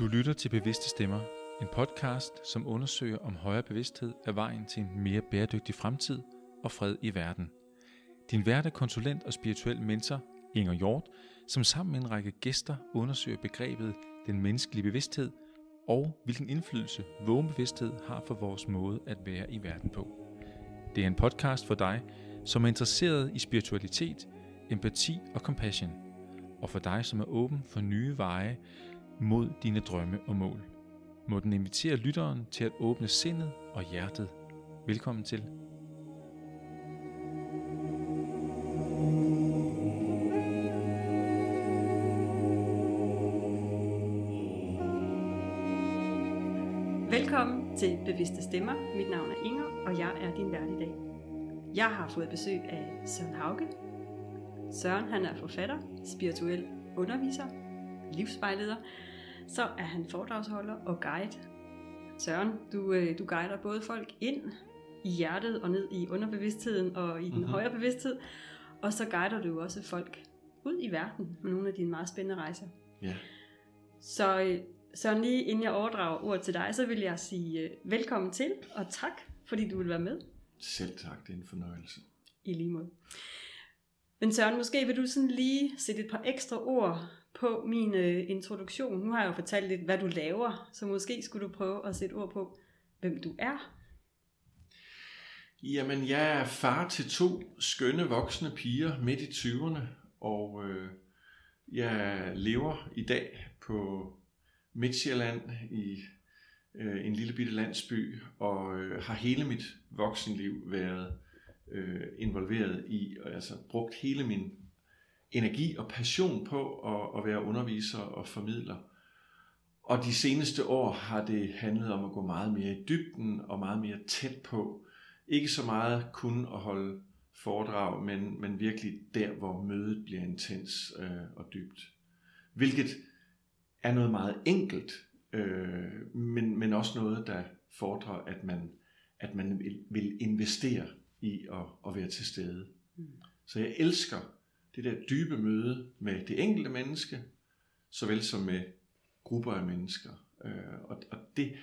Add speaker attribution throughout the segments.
Speaker 1: Du lytter til Bevidste Stemmer, en podcast, som undersøger om højere bevidsthed er vejen til en mere bæredygtig fremtid og fred i verden. Din vært er konsulent og spirituel mentor, Inger Hjort, som sammen med en række gæster undersøger begrebet den menneskelige bevidsthed og hvilken indflydelse vågen bevidsthed har for vores måde at være i verden på. Det er en podcast for dig, som er interesseret i spiritualitet, empati og compassion, og for dig, som er åben for nye veje mod dine drømme og mål. Må den invitere lytteren til at åbne sindet og hjertet. Velkommen til.
Speaker 2: Velkommen til Bevidste Stemmer. Mit navn er Inger, og jeg er din vært i dag. Jeg har fået besøg af Søren Hauge. Søren han er forfatter, spirituel underviser, livsvejleder, så er han foredragsholder og guide. Søren, du, øh, du guider både folk ind i hjertet og ned i underbevidstheden og i den mm-hmm. højere bevidsthed, og så guider du også folk ud i verden med nogle af dine meget spændende rejser.
Speaker 3: Ja.
Speaker 2: Så, øh, så lige inden jeg overdrager ordet til dig, så vil jeg sige øh, velkommen til, og tak, fordi du vil være med.
Speaker 3: Selv tak, det er en fornøjelse.
Speaker 2: I lige måde. Men Søren, måske vil du sådan lige sætte et par ekstra ord på min øh, introduktion. Nu har jeg jo fortalt lidt, hvad du laver, så måske skulle du prøve at sætte ord på, hvem du er.
Speaker 3: Jamen, jeg er far til to skønne voksne piger midt i 20'erne, og øh, jeg lever i dag på Midtjylland i øh, en lille bitte landsby, og øh, har hele mit voksenliv været øh, involveret i, og altså brugt hele min energi og passion på at, at være underviser og formidler. Og de seneste år har det handlet om at gå meget mere i dybden og meget mere tæt på. Ikke så meget kun at holde foredrag, men, men virkelig der, hvor mødet bliver intens øh, og dybt. Hvilket er noget meget enkelt, øh, men, men også noget, der fordrer, at man, at man vil, vil investere i at, at være til stede. Mm. Så jeg elsker det der dybe møde med det enkelte menneske, såvel som med grupper af mennesker. Øh, og, og det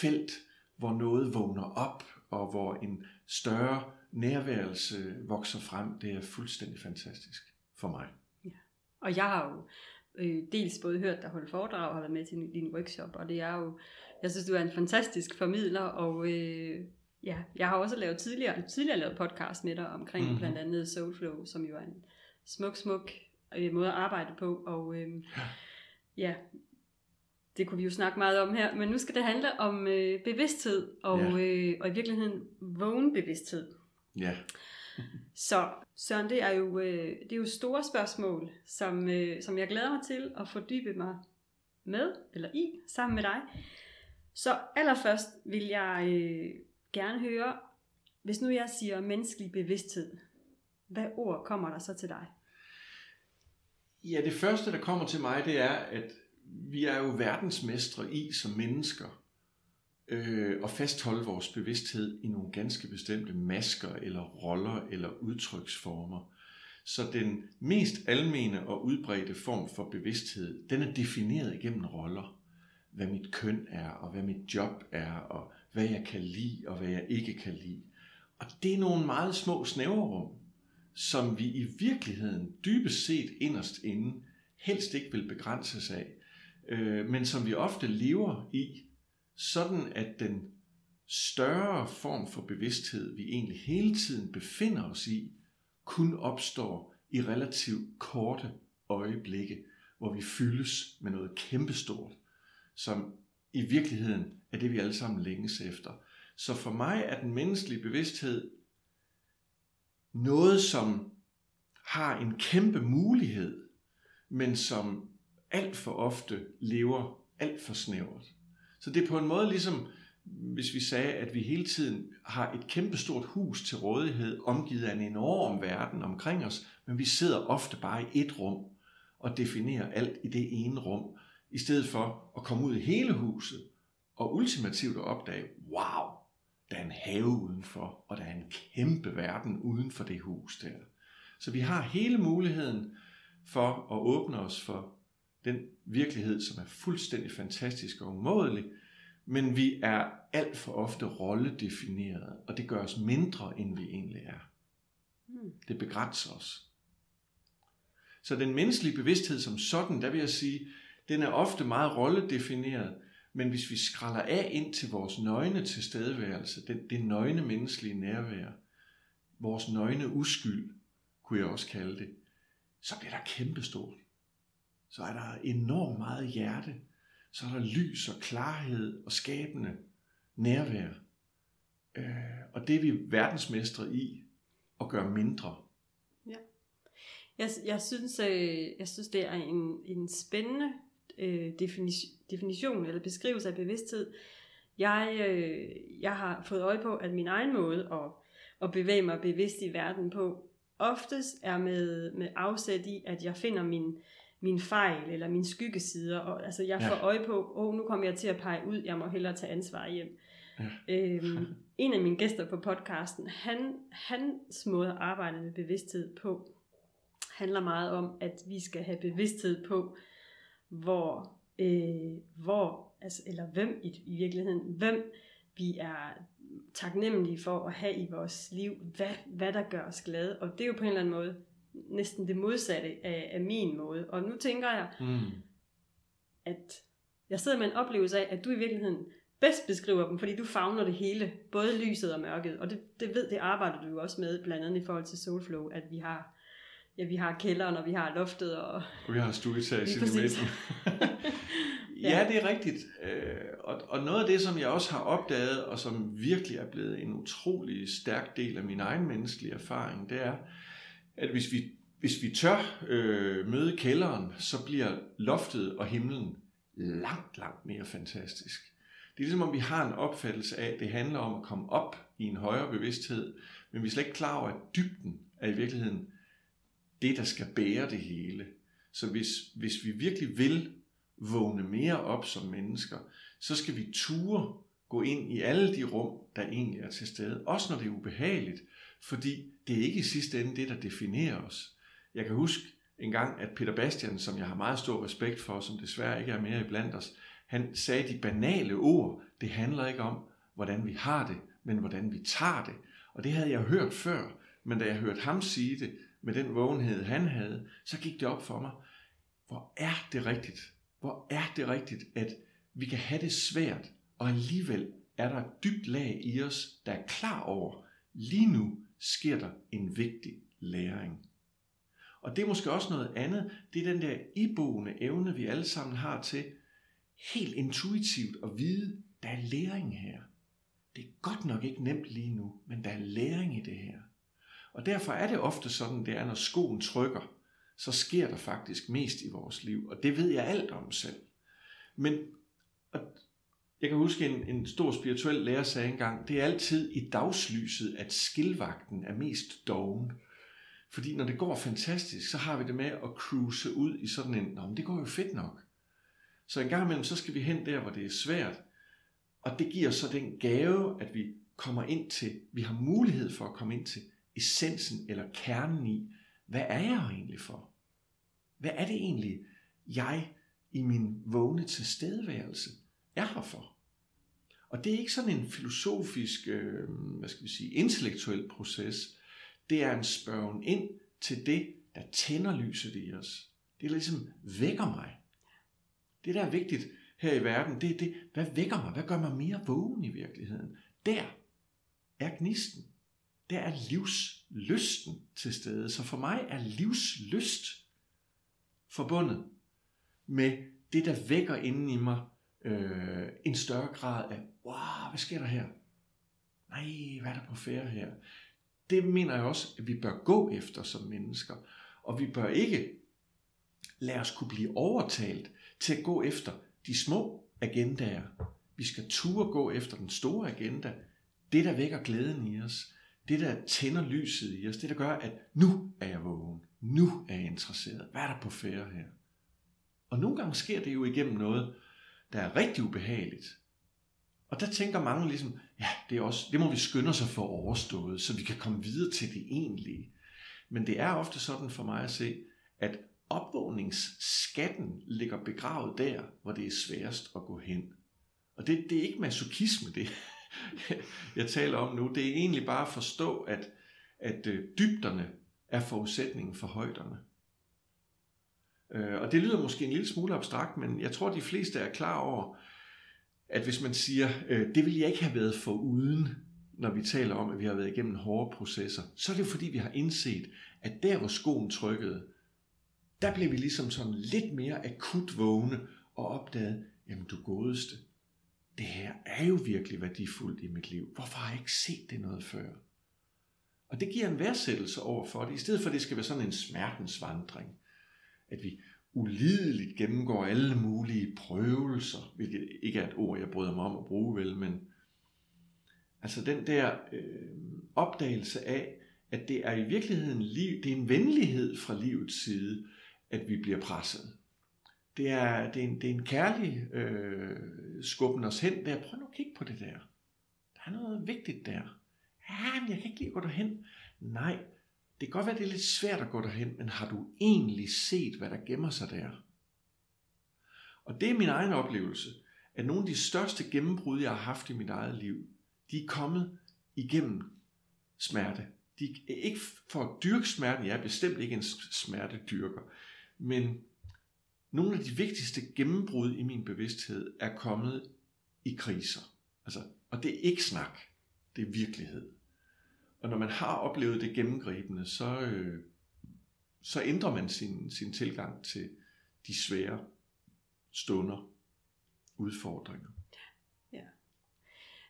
Speaker 3: felt, hvor noget vågner op, og hvor en større nærværelse vokser frem, det er fuldstændig fantastisk for mig.
Speaker 2: Ja. Og jeg har jo øh, dels både hørt dig holde foredrag og har været med til din workshop, og det er jo, jeg synes, du er en fantastisk formidler, og øh, ja, jeg har også lavet tidligere, tidligere lavet podcast med dig omkring mm-hmm. blandt andet Soulflow, som jo er en smuk, smuk øh, måde at arbejde på. Og øh, ja. det kunne vi jo snakke meget om her, men nu skal det handle om øh, bevidsthed, og, ja. øh, og i virkeligheden vågen bevidsthed.
Speaker 3: Ja.
Speaker 2: Så Søren, det er jo, øh, det er jo store spørgsmål, som, øh, som jeg glæder mig til at fordybe mig med, eller i, sammen med dig. Så allerførst vil jeg øh, gerne høre, hvis nu jeg siger menneskelig bevidsthed, hvad ord kommer der så til dig?
Speaker 3: Ja, det første, der kommer til mig, det er, at vi er jo verdensmestre i som mennesker øh, at fastholde vores bevidsthed i nogle ganske bestemte masker eller roller eller udtryksformer. Så den mest almene og udbredte form for bevidsthed, den er defineret igennem roller. Hvad mit køn er, og hvad mit job er, og hvad jeg kan lide, og hvad jeg ikke kan lide. Og det er nogle meget små snæverrum, som vi i virkeligheden dybest set inderst inde helst ikke vil begrænses af, øh, men som vi ofte lever i, sådan at den større form for bevidsthed, vi egentlig hele tiden befinder os i, kun opstår i relativt korte øjeblikke, hvor vi fyldes med noget kæmpestort, som i virkeligheden er det, vi alle sammen længes efter. Så for mig er den menneskelige bevidsthed noget, som har en kæmpe mulighed, men som alt for ofte lever alt for snævert. Så det er på en måde ligesom, hvis vi sagde, at vi hele tiden har et kæmpestort hus til rådighed, omgivet af en enorm verden omkring os, men vi sidder ofte bare i et rum og definerer alt i det ene rum, i stedet for at komme ud i hele huset og ultimativt at opdage, wow, der er en have udenfor, og der er en kæmpe verden uden for det hus der. Så vi har hele muligheden for at åbne os for den virkelighed, som er fuldstændig fantastisk og umådelig, men vi er alt for ofte rolledefineret, og det gør os mindre, end vi egentlig er.
Speaker 2: Mm.
Speaker 3: Det begrænser os. Så den menneskelige bevidsthed som sådan, der vil jeg sige, den er ofte meget rolledefineret, men hvis vi skralder af ind til vores nøgne tilstedeværelse, det, det nøgne menneskelige nærvær, vores nøgne uskyld, kunne jeg også kalde det, så bliver der kæmpestort. Så er der enormt meget hjerte, så er der lys og klarhed og skabende nærvær. Øh, og det er vi verdensmestre i at gøre mindre. Ja.
Speaker 2: Jeg, jeg, synes, øh, jeg synes, det er en, en spændende øh, definition, definition eller beskrivelse af bevidsthed. Jeg, øh, jeg har fået øje på, at min egen måde at, at bevæge mig bevidst i verden på, oftest er med, med afsæt i, at jeg finder min, min fejl eller mine skyggesider. Og, altså jeg får
Speaker 3: Ja.
Speaker 2: øje på, åh, oh, nu kommer jeg til at pege ud, jeg må hellere tage ansvar hjem.
Speaker 3: Ja.
Speaker 2: Øhm, en af mine gæster på podcasten, han, hans måde at arbejde med bevidsthed på, handler meget om, at vi skal have bevidsthed på, hvor, øh, hvor altså, eller hvem i, i virkeligheden, hvem vi er taknemmelige for at have i vores liv, hvad, hvad der gør os glade. Og det er jo på en eller anden måde næsten det modsatte af, af min måde. Og nu tænker jeg,
Speaker 3: Mm.
Speaker 2: at jeg sidder med en oplevelse af, at du i virkeligheden bedst beskriver dem, fordi du fagner det hele, både lyset og mørket. Og det, det ved, det arbejder du jo også med, blandt andet i forhold til Soulflow, at vi har, ja, vi har kælderen, og vi har loftet, og
Speaker 3: vi har stueetagen i midten. ja, det er rigtigt. Øh, Og, og noget af det, som jeg også har opdaget, og som virkelig er blevet en utrolig stærk del af min egen menneskelige erfaring, det er, at hvis vi, hvis vi tør øh, møde kælderen, så bliver loftet og himlen langt, langt mere fantastisk. Det er ligesom om vi har en opfattelse af, at det handler om at komme op i en højere bevidsthed, men vi er slet ikke klar over, at dybden er i virkeligheden det, der skal bære det hele. Så hvis, hvis vi virkelig vil vågne mere op som mennesker, så skal vi ture gå ind i alle de rum, der egentlig er til stede. Også når det er ubehageligt, fordi det er ikke i sidste ende det, der definerer os. Jeg kan huske en gang, at Peter Bastian, som jeg har meget stor respekt for, som desværre ikke er mere i blandt os, han sagde de banale ord, det handler ikke om, hvordan vi har det, men hvordan vi tager det. Og det havde jeg hørt før, men da jeg hørte ham sige det, med den vågenhed han havde, så gik det op for mig, hvor er det rigtigt? Hvor er det rigtigt, at vi kan have det svært, og alligevel er der et dybt lag i os, der er klar over, lige nu sker der en vigtig læring. Og det er måske også noget andet, det er den der iboende evne, vi alle sammen har til helt intuitivt at vide, der er læring her. Det er godt nok ikke nemt lige nu, men der er læring i det her. Og derfor er det ofte sådan, det er, når skoen trykker, så sker der faktisk mest i vores liv, og det ved jeg alt om selv. Men og jeg kan huske, en, en stor spirituel lærer sagde engang, det er altid i dagslyset, at skilvagten er mest doven. Fordi når det går fantastisk, så har vi det med at cruise ud i sådan en, Nå, men det går jo fedt nok. Så en gang imellem, så skal vi hen der, hvor det er svært. Og det giver så den gave, at vi kommer ind til, vi har mulighed for at komme ind til essensen eller kernen i, hvad er jeg egentlig for? Hvad er det egentlig, jeg i min vågne tilstedeværelse er her for? Og det er ikke sådan en filosofisk, øh, hvad skal vi sige, intellektuel proces. Det er en spørgen ind til det, der tænder lyset i os. Det der ligesom vækker mig. Det, der er vigtigt her i verden, det er det, hvad vækker mig? Hvad gør mig mere vågen i virkeligheden? Der er gnisten. Der er livslysten til stede. Så for mig er livslyst forbundet med det, der vækker inden i mig øh, en større grad af, wow, hvad sker der her? Nej, hvad er der på færre her? Det mener jeg også, at vi bør gå efter som mennesker. Og vi bør ikke lade os kunne blive overtalt til at gå efter de små agendaer. Vi skal turde gå efter den store agenda. Det, der vækker glæden i os. Det, der tænder lyset i os. Det, der gør, at nu er jeg vågen. Nu er jeg interesseret. Hvad er der på færre her? Og nogle gange sker det jo igennem noget, der er rigtig ubehageligt. Og der tænker mange ligesom, ja, det, er også, det må vi skynde os at få overstået, så vi kan komme videre til det egentlige. Men det er ofte sådan for mig at se, at opvågningsskatten ligger begravet der, hvor det er sværest at gå hen. Og det, det er ikke masochisme, det jeg taler om nu. Det er egentlig bare at forstå, at, at øh, dybderne er forudsætningen for højderne. Øh, og det lyder måske en lille smule abstrakt, men jeg tror, de fleste er klar over, at hvis man siger, øh, det ville jeg ikke have været for uden, når vi taler om, at vi har været igennem hårde processer, så er det jo fordi, vi har indset, at der hvor skoen trykkede, der blev vi ligesom sådan lidt mere akut vågne og opdagede, jamen du godeste, det her er jo virkelig værdifuldt i mit liv. Hvorfor har jeg ikke set det noget før? Og det giver en værdsættelse over for det, i stedet for at det skal være sådan en smertensvandring. At vi ulideligt gennemgår alle mulige prøvelser, hvilket ikke er et ord, jeg bryder mig om at bruge vel, men altså den der øh, opdagelse af, at det er i virkeligheden liv, det er en venlighed fra livets side, at vi bliver presset. Det er, det er, en, det er en kærlig øh, skubben os hen der. Prøv nu at kigge på det der. Der er noget vigtigt der. Ja, men jeg kan ikke lige gå derhen. Nej, det kan godt være, det er lidt svært at gå derhen, men har du egentlig set, hvad der gemmer sig der? Og det er min egen oplevelse, at nogle af de største gennembrud, jeg har haft i mit eget liv, de er kommet igennem smerte. De er ikke for at dyrke smerten, jeg er bestemt ikke en smertedyrker, men nogle af de vigtigste gennembrud i min bevidsthed er kommet i kriser. Altså, og det er ikke snak, det er virkelighed. Og når man har oplevet det gennemgribende, så, øh, så ændrer man sin, sin tilgang til de svære stunder, udfordringer.
Speaker 2: Ja.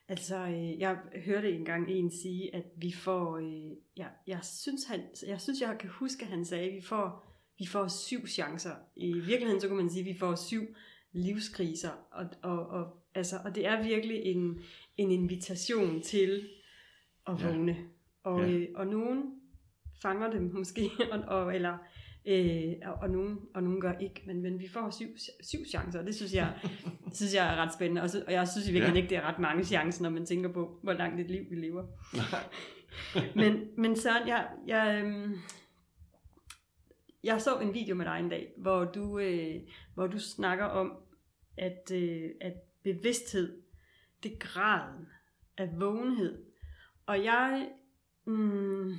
Speaker 2: Altså, øh, jeg hørte engang en sige, at vi får, øh, ja, jeg, synes, han, jeg synes, jeg kan huske, at han sagde, at vi får, vi får syv chancer. I virkeligheden, så kunne man sige, at vi får syv livskriser, og, og, og, altså, og det er virkelig en, en invitation til at vågne. Ja. Og, ja. øh, og nogen fanger dem måske, og, og, eller, øh, og, og, nogen, og nogen gør ikke, men, men vi får syv, syv chancer, og det synes jeg, synes jeg er ret spændende, og, så, og jeg synes i virkeligheden ja. ikke, det er ret mange chancer, når man tænker på, hvor langt et liv vi lever. men, men så jeg, jeg, øh, jeg så en video med dig en dag, hvor du, øh, hvor du snakker om, at, øh, at bevidsthed, det er graden af vågenhed. Og jeg Mm,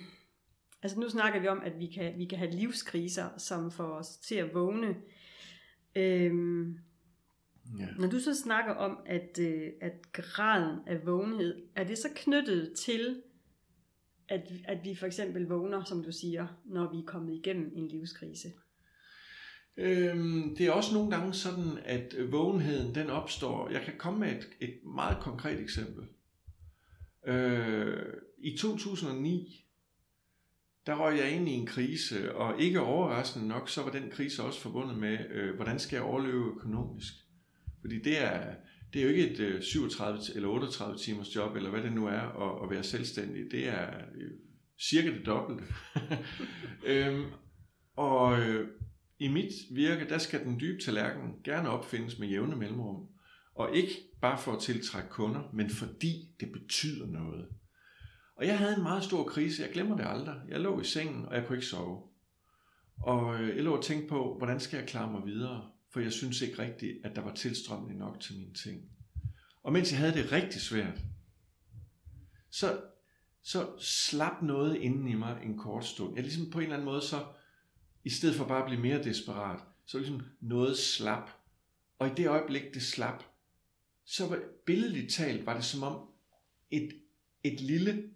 Speaker 2: altså nu snakker vi om, at vi kan, vi kan have livskriser, som får os til at vågne. Øhm, ja. Når du så snakker om, at, øh, at graden af vågenhed, er det så knyttet til, at, at vi for eksempel vågner, som du siger, når vi er kommet igennem en livskrise?
Speaker 3: Øhm, det er også nogle gange sådan, at vågenheden den opstår. Jeg kan komme med et, et meget konkret eksempel. Øh, I 2009, der røg jeg ind i en krise, og ikke overraskende nok, så var den krise også forbundet med, øh, hvordan skal jeg overleve økonomisk? Fordi det er, det er jo ikke et øh, 37 eller 38 timers job, eller hvad det nu er, at, at være selvstændig. Det er øh, cirka det dobbelte. øhm, og øh, i mit virke, der skal den dybe tallerken gerne opfindes med jævne mellemrum. Og ikke bare for at tiltrække kunder, men fordi det betyder noget. Og jeg havde en meget stor krise, jeg glemmer det aldrig. Jeg lå i sengen, og jeg kunne ikke sove. Og øh, jeg lå og tænkte på, hvordan skal jeg klare mig videre? For jeg synes ikke rigtigt, at der var tilstrømning nok til mine ting. Og mens jeg havde det rigtig svært, så, så slap noget inden i mig en kort stund. Jeg ligesom på en eller anden måde så, i stedet for bare at blive mere desperat, så ligesom noget slap. Og i det øjeblik, det slap, så var, billedligt talt var det som om et, et lille,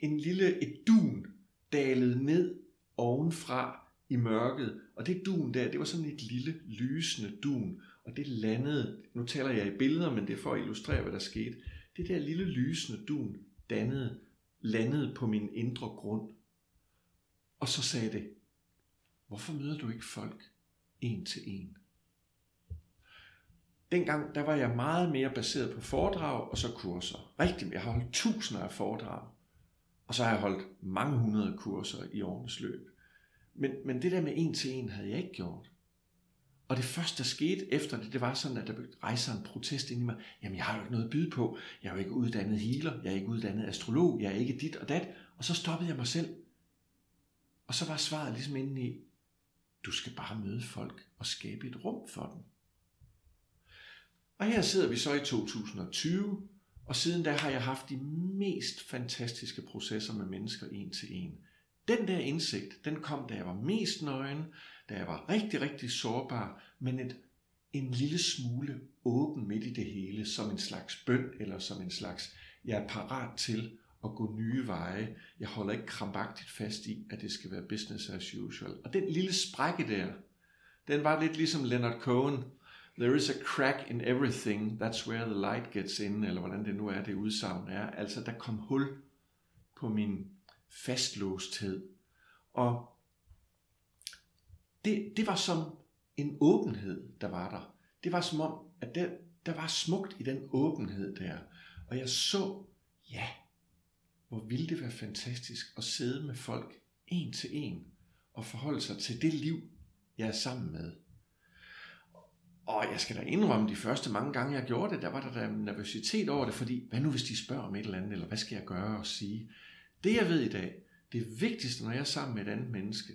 Speaker 3: en lille et dun dalede ned ovenfra i mørket. Og det dun der, det var sådan et lille lysende dun. Og det landede, nu taler jeg i billeder, men det er for at illustrere, hvad der skete. Det der lille lysende dun dannede, landede på min indre grund. Og så sagde det, hvorfor møder du ikke folk en til en? dengang der var jeg meget mere baseret på foredrag og så kurser. Rigtig, jeg har holdt tusinder af foredrag. Og så har jeg holdt mange hundrede kurser i årenes løb. Men, men det der med en til en havde jeg ikke gjort. Og det første, der skete efter det, det var sådan, at der rejser en protest ind i mig. Jamen, jeg har jo ikke noget at byde på. Jeg er jo ikke uddannet healer. Jeg er ikke uddannet astrolog. Jeg er ikke dit og dat. Og så stoppede jeg mig selv. Og så var svaret ligesom inde i, Du skal bare møde folk og skabe et rum for dem. Og her sidder vi så i 2020, og siden da har jeg haft de mest fantastiske processer med mennesker en til en. Den der indsigt, den kom, da jeg var mest nøgen, da jeg var rigtig, rigtig sårbar, men et, en lille smule åben midt i det hele, som en slags bøn, eller som en slags, jeg er parat til at gå nye veje. Jeg holder ikke krampagtigt fast i, at det skal være business as usual. Og den lille sprække der, den var lidt ligesom Leonard Cohen, There is a crack in everything, that's where the light gets in, eller hvordan det nu er, det udsagn er. Altså, der kom hul på min fastlåsthed. Og det, det var som en åbenhed, der var der. Det var som om, at der, der var smukt i den åbenhed der. Og jeg så, ja, hvor ville det være fantastisk at sidde med folk en til en og forholde sig til det liv, jeg er sammen med. Og jeg skal da indrømme, de første mange gange, jeg gjorde det, der var der da nervøsitet over det, fordi hvad nu hvis de spørger om et eller andet, eller hvad skal jeg gøre og sige? Det jeg ved i dag, det vigtigste, når jeg er sammen med et andet menneske,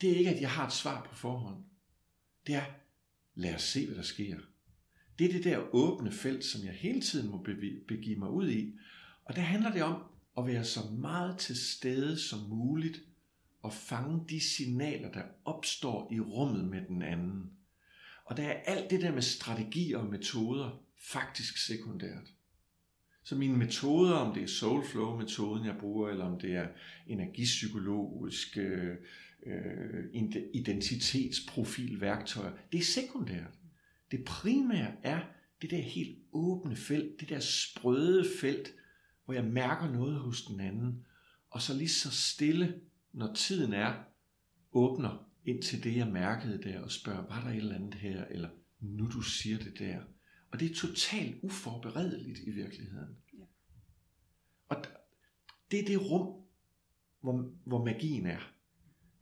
Speaker 3: det er ikke, at jeg har et svar på forhånd. Det er, lad os se, hvad der sker. Det er det der åbne felt, som jeg hele tiden må begive mig ud i. Og der handler det om at være så meget til stede som muligt og fange de signaler, der opstår i rummet med den anden. Og der er alt det der med strategier og metoder faktisk sekundært. Så mine metoder, om det er soulflow-metoden, jeg bruger, eller om det er energipsykologisk øh, øh identitetsprofilværktøjer, det er sekundært. Det primære er det der helt åbne felt, det der sprøde felt, hvor jeg mærker noget hos den anden, og så lige så stille, når tiden er, åbner ind til det, jeg mærkede der, og spørger, var der et eller andet her, eller nu du siger det der. Og det er totalt uforberedeligt i virkeligheden. Ja. Og det er det rum, hvor, hvor magien er.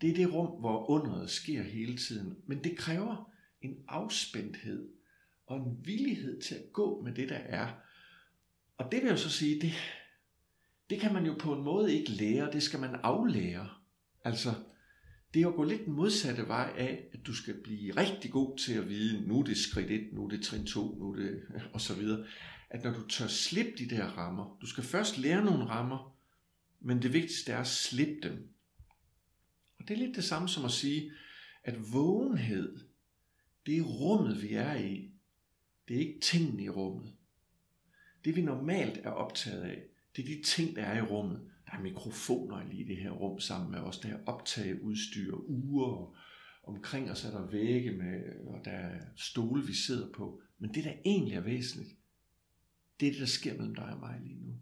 Speaker 3: Det er det rum, hvor underet sker hele tiden. Men det kræver en afspændthed og en villighed til at gå med det, der er. Og det vil jeg så sige, det, det kan man jo på en måde ikke lære, det skal man aflære. Altså, det er at gå lidt den modsatte vej af, at du skal blive rigtig god til at vide, nu er det skridt 1, nu er det trin 2, nu er det, og så videre. At når du tør slippe de der rammer, du skal først lære nogle rammer, men det vigtigste er at slippe dem. Og det er lidt det samme som at sige, at vågenhed, det er rummet, vi er i. Det er ikke tingene i rummet. Det vi normalt er optaget af, det er de ting, der er i rummet. Der er mikrofoner lige i det her rum sammen med os. Der er optageudstyr, uger, og omkring os er der vægge med, og der er stole, vi sidder på. Men det, der egentlig er væsentligt, det er det, der sker mellem dig og mig lige nu.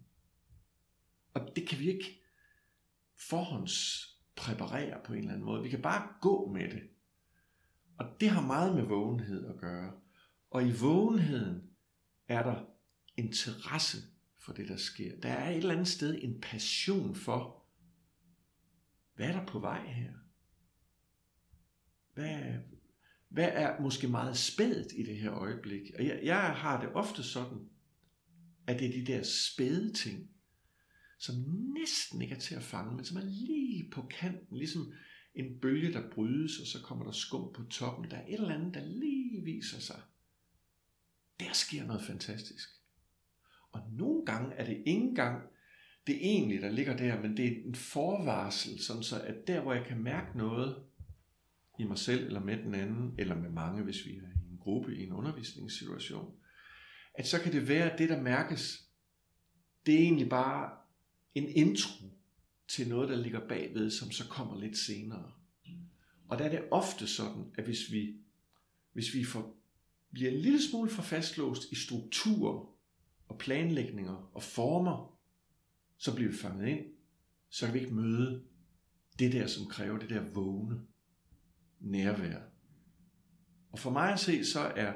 Speaker 3: Og det kan vi ikke forhåndspræparere på en eller anden måde. Vi kan bare gå med det. Og det har meget med vågenhed at gøre. Og i vågenheden er der interesse for det, der sker. Der er et eller andet sted en passion for, hvad er der på vej her? Hvad, hvad er måske meget spædt i det her øjeblik? Og jeg, jeg har det ofte sådan, at det er de der spæde ting, som næsten ikke er til at fange, men som er lige på kanten, ligesom en bølge, der brydes, og så kommer der skum på toppen. Der er et eller andet, der lige viser sig. Der sker noget fantastisk. Og nogle gange er det ikke engang det egentlige, der ligger der, men det er en forvarsel, sådan så at der, hvor jeg kan mærke noget i mig selv, eller med den anden, eller med mange, hvis vi er i en gruppe, i en undervisningssituation, at så kan det være, at det, der mærkes, det er egentlig bare en intro til noget, der ligger bagved, som så kommer lidt senere. Og der er det ofte sådan, at hvis vi, hvis vi får, bliver en lille smule for fastlåst i strukturer, og planlægninger og former, så bliver vi fanget ind. Så kan vi ikke møde det der, som kræver det der vågne nærvær. Og for mig at se, så er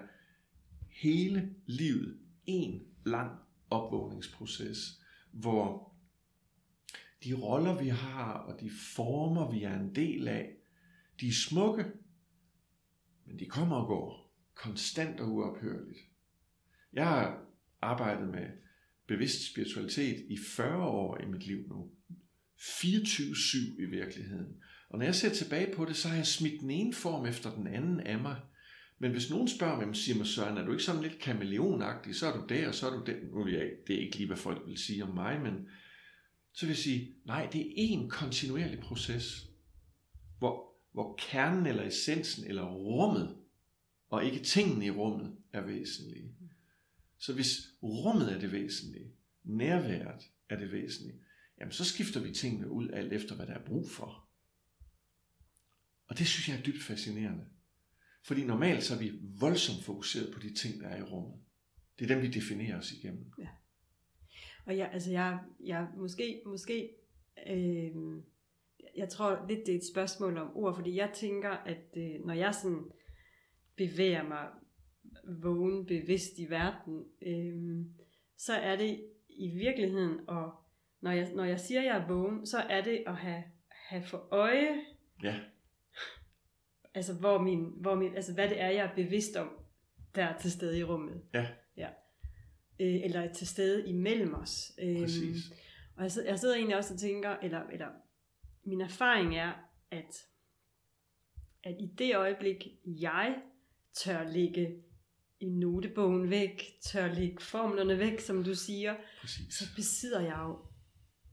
Speaker 3: hele livet en lang opvågningsproces, hvor de roller, vi har, og de former, vi er en del af, de er smukke, men de kommer og går konstant og uophørligt. Jeg arbejdet med bevidst spiritualitet i 40 år i mit liv nu. 24-7 i virkeligheden. Og når jeg ser tilbage på det, så har jeg smidt den ene form efter den anden af mig. Men hvis nogen spørger mig, siger mig, Søren, er du ikke sådan lidt kameleonagtig, så er du der, og så er du der. Nu ja, jeg, det er ikke lige, hvad folk vil sige om mig, men så vil jeg sige, nej, det er en kontinuerlig proces, hvor, hvor kernen eller essensen eller rummet, og ikke tingene i rummet, er væsentlige. Så hvis rummet er det væsentlige, nærværet er det væsentlige, jamen så skifter vi tingene ud alt efter, hvad der er brug for. Og det synes jeg er dybt fascinerende. Fordi normalt så er vi voldsomt fokuseret på de ting, der er i rummet. Det er dem, vi definerer os igennem. Ja.
Speaker 2: Og jeg, altså jeg, jeg måske, måske øh, jeg tror lidt, det er et spørgsmål om ord, fordi jeg tænker, at øh, når jeg sådan bevæger mig vågen bevidst i verden, øh, så er det i virkeligheden, og når jeg, når jeg siger, at jeg er vågen, så er det at have, have for øje,
Speaker 3: ja.
Speaker 2: altså, hvor min, hvor min, altså hvad det er, jeg er bevidst om, der er til stede i rummet.
Speaker 3: Ja.
Speaker 2: ja. Øh, eller er til stede imellem os.
Speaker 3: Øh, Præcis.
Speaker 2: Og jeg, jeg sidder egentlig også og tænker, eller, eller min erfaring er, at, at i det øjeblik, jeg tør lægge i notebogen væk, tør lægge formlerne væk, som du siger,
Speaker 3: Præcis.
Speaker 2: så besidder jeg jo,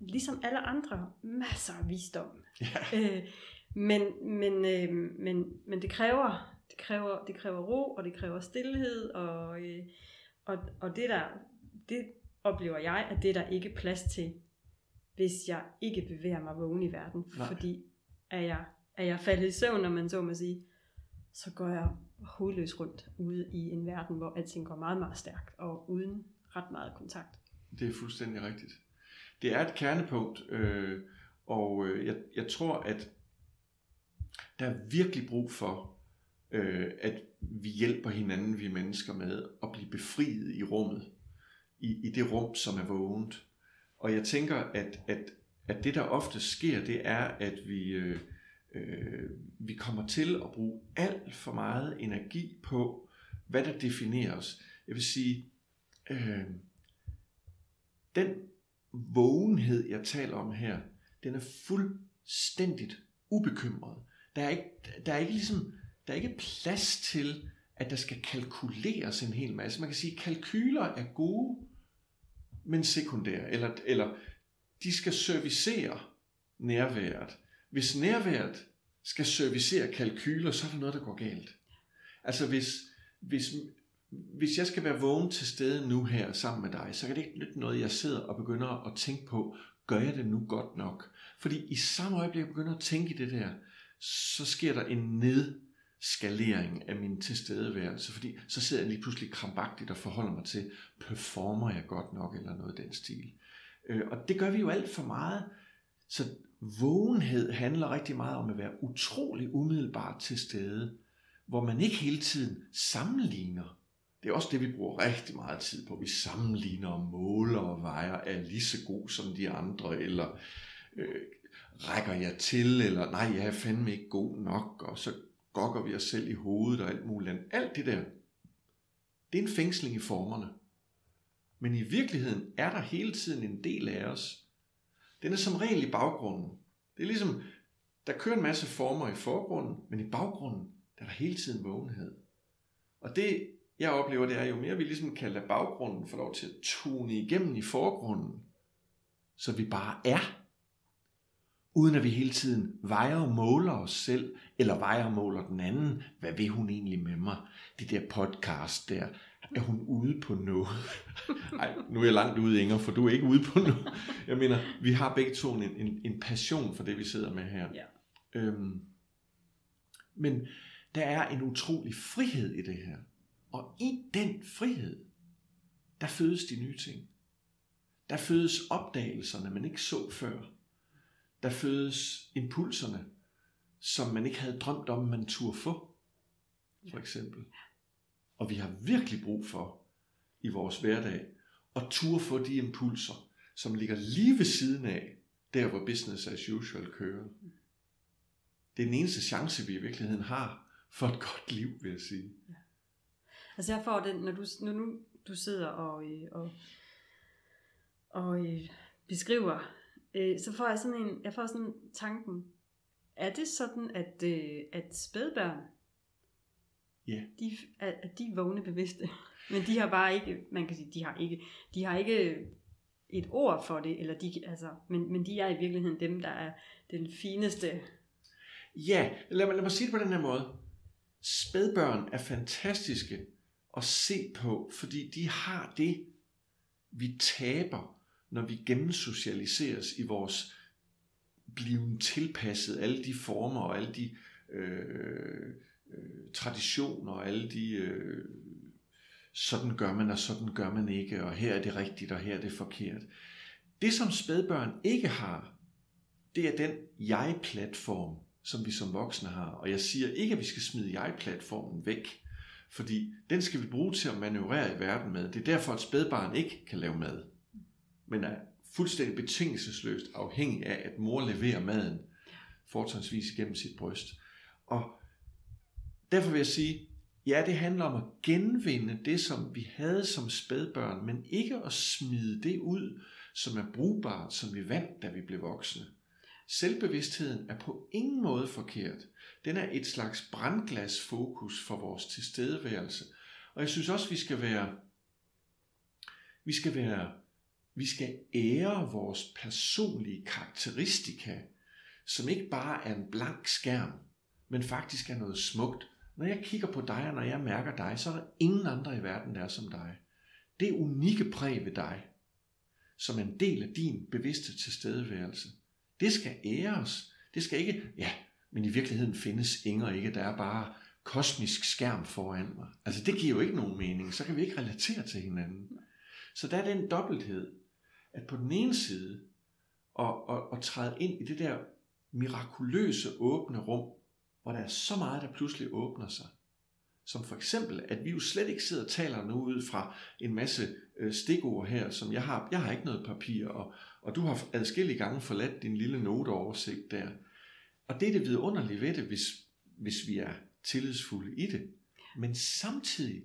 Speaker 2: ligesom alle andre, masser af visdom.
Speaker 3: Ja.
Speaker 2: Øh, men, men, øh, men, men det kræver, det kræver, det kræver ro, og det kræver stillhed, og, øh, og, og det der, det oplever jeg, at det der ikke plads til, hvis jeg ikke bevæger mig vågen i verden, Nej. fordi er jeg, er jeg faldet i søvn, når man så må sige, så går jeg hovedløs rundt ude i en verden, hvor alting går meget, meget stærkt, og uden ret meget kontakt.
Speaker 3: Det er fuldstændig rigtigt. Det er et kernepunkt, øh, og øh, jeg, jeg tror, at der er virkelig brug for, øh, at vi hjælper hinanden, vi mennesker, med at blive befriet i rummet. I, i det rum, som er vågent. Og jeg tænker, at, at, at det, der ofte sker, det er, at vi... Øh, øh, vi kommer til at bruge alt for meget energi på, hvad der definerer os. Jeg vil sige, øh, den vågenhed, jeg taler om her, den er fuldstændigt ubekymret. Der er ikke, der er ikke ligesom, der er ikke plads til, at der skal kalkuleres en hel masse. Man kan sige, at kalkyler er gode, men sekundære, eller, eller de skal servicere nærværet. Hvis nærværet skal servicere kalkyler, så er der noget, der går galt. Altså hvis, hvis, hvis jeg skal være vågen til stede nu her sammen med dig, så kan det ikke nytte noget, jeg sidder og begynder at tænke på, gør jeg det nu godt nok? Fordi i samme øjeblik, jeg begynder at tænke i det der, så sker der en nedskalering af min tilstedeværelse, fordi så sidder jeg lige pludselig krampagtigt og forholder mig til, performer jeg godt nok, eller noget i den stil. Øh, og det gør vi jo alt for meget. Så vågenhed handler rigtig meget om at være utrolig umiddelbart til stede, hvor man ikke hele tiden sammenligner. Det er også det, vi bruger rigtig meget tid på. Vi sammenligner og måler og vejer, er lige så god som de andre, eller øh, rækker jeg til, eller nej, jeg er fandme ikke god nok, og så gokker vi os selv i hovedet og alt muligt andet. Alt det der, det er en fængsling i formerne. Men i virkeligheden er der hele tiden en del af os, den er som regel i baggrunden. Det er ligesom, der kører en masse former i forgrunden, men i baggrunden, der er der hele tiden vågenhed. Og det, jeg oplever, det er, jo mere vi ligesom kan lade baggrunden få lov til at tune igennem i forgrunden, så vi bare er, uden at vi hele tiden vejer og måler os selv, eller vejer og måler den anden. Hvad vil hun egentlig med mig? Det der podcast der, er hun ude på noget? Ej, nu er jeg langt ude, Inger, for du er ikke ude på noget. Jeg mener, vi har begge to en, en, en passion for det, vi sidder med her.
Speaker 2: Ja.
Speaker 3: Øhm, men der er en utrolig frihed i det her. Og i den frihed, der fødes de nye ting. Der fødes opdagelserne, man ikke så før. Der fødes impulserne, som man ikke havde drømt om, man turde få. For eksempel. Ja. Og vi har virkelig brug for i vores hverdag at turde få de impulser, som ligger lige ved siden af, der hvor business as usual kører. Det er den eneste chance, vi i virkeligheden har for et godt liv, vil jeg sige. Ja.
Speaker 2: Altså jeg får den, når du, når nu du sidder og, øh, og, og øh, beskriver, øh, så får jeg sådan en, jeg får sådan tanken, er det sådan, at, øh, at spædbørn,
Speaker 3: Ja.
Speaker 2: de, at, at de er vågne bevidste, men de har bare ikke, man kan sige, de har ikke, de har ikke et ord for det, eller de, altså, men, men de er i virkeligheden dem, der er den fineste.
Speaker 3: Ja, lad mig, lad mig sige det på den her måde. Spædbørn er fantastiske at se på, fordi de har det, vi taber, når vi gennemsocialiseres i vores blive tilpasset alle de former og alle de øh, øh, traditioner og alle de øh, sådan gør man og sådan gør man ikke og her er det rigtigt og her er det forkert. Det som spædbørn ikke har, det er den jeg-platform, som vi som voksne har. Og jeg siger ikke, at vi skal smide jeg-platformen væk, fordi den skal vi bruge til at manøvrere i verden med. Det er derfor, at spædbarn ikke kan lave mad, men er fuldstændig betingelsesløst afhængig af, at mor leverer maden, fortrinsvis gennem sit bryst. Og derfor vil jeg sige, ja, det handler om at genvinde det, som vi havde som spædbørn, men ikke at smide det ud, som er brugbart, som vi vandt, da vi blev voksne. Selvbevidstheden er på ingen måde forkert. Den er et slags brandglasfokus for vores tilstedeværelse. Og jeg synes også, vi skal være, vi skal være, vi skal ære vores personlige karakteristika, som ikke bare er en blank skærm, men faktisk er noget smukt. Når jeg kigger på dig, og når jeg mærker dig, så er der ingen andre i verden, der er som dig. Det unikke præg ved dig, som en del af din bevidste tilstedeværelse, det skal æres. Det skal ikke, ja, men i virkeligheden findes Inger ikke, der er bare kosmisk skærm foran mig. Altså det giver jo ikke nogen mening, så kan vi ikke relatere til hinanden. Så der er den dobbelthed, at på den ene side, og, og, og træde ind i det der mirakuløse åbne rum, hvor der er så meget, der pludselig åbner sig. Som for eksempel, at vi jo slet ikke sidder og taler nu ud fra en masse øh, stikord her, som jeg har. Jeg har ikke noget papir, og, og du har adskillige gange forladt din lille noteoversigt der. Og det er det vidunderlige ved det, hvis, hvis vi er tillidsfulde i det. Men samtidig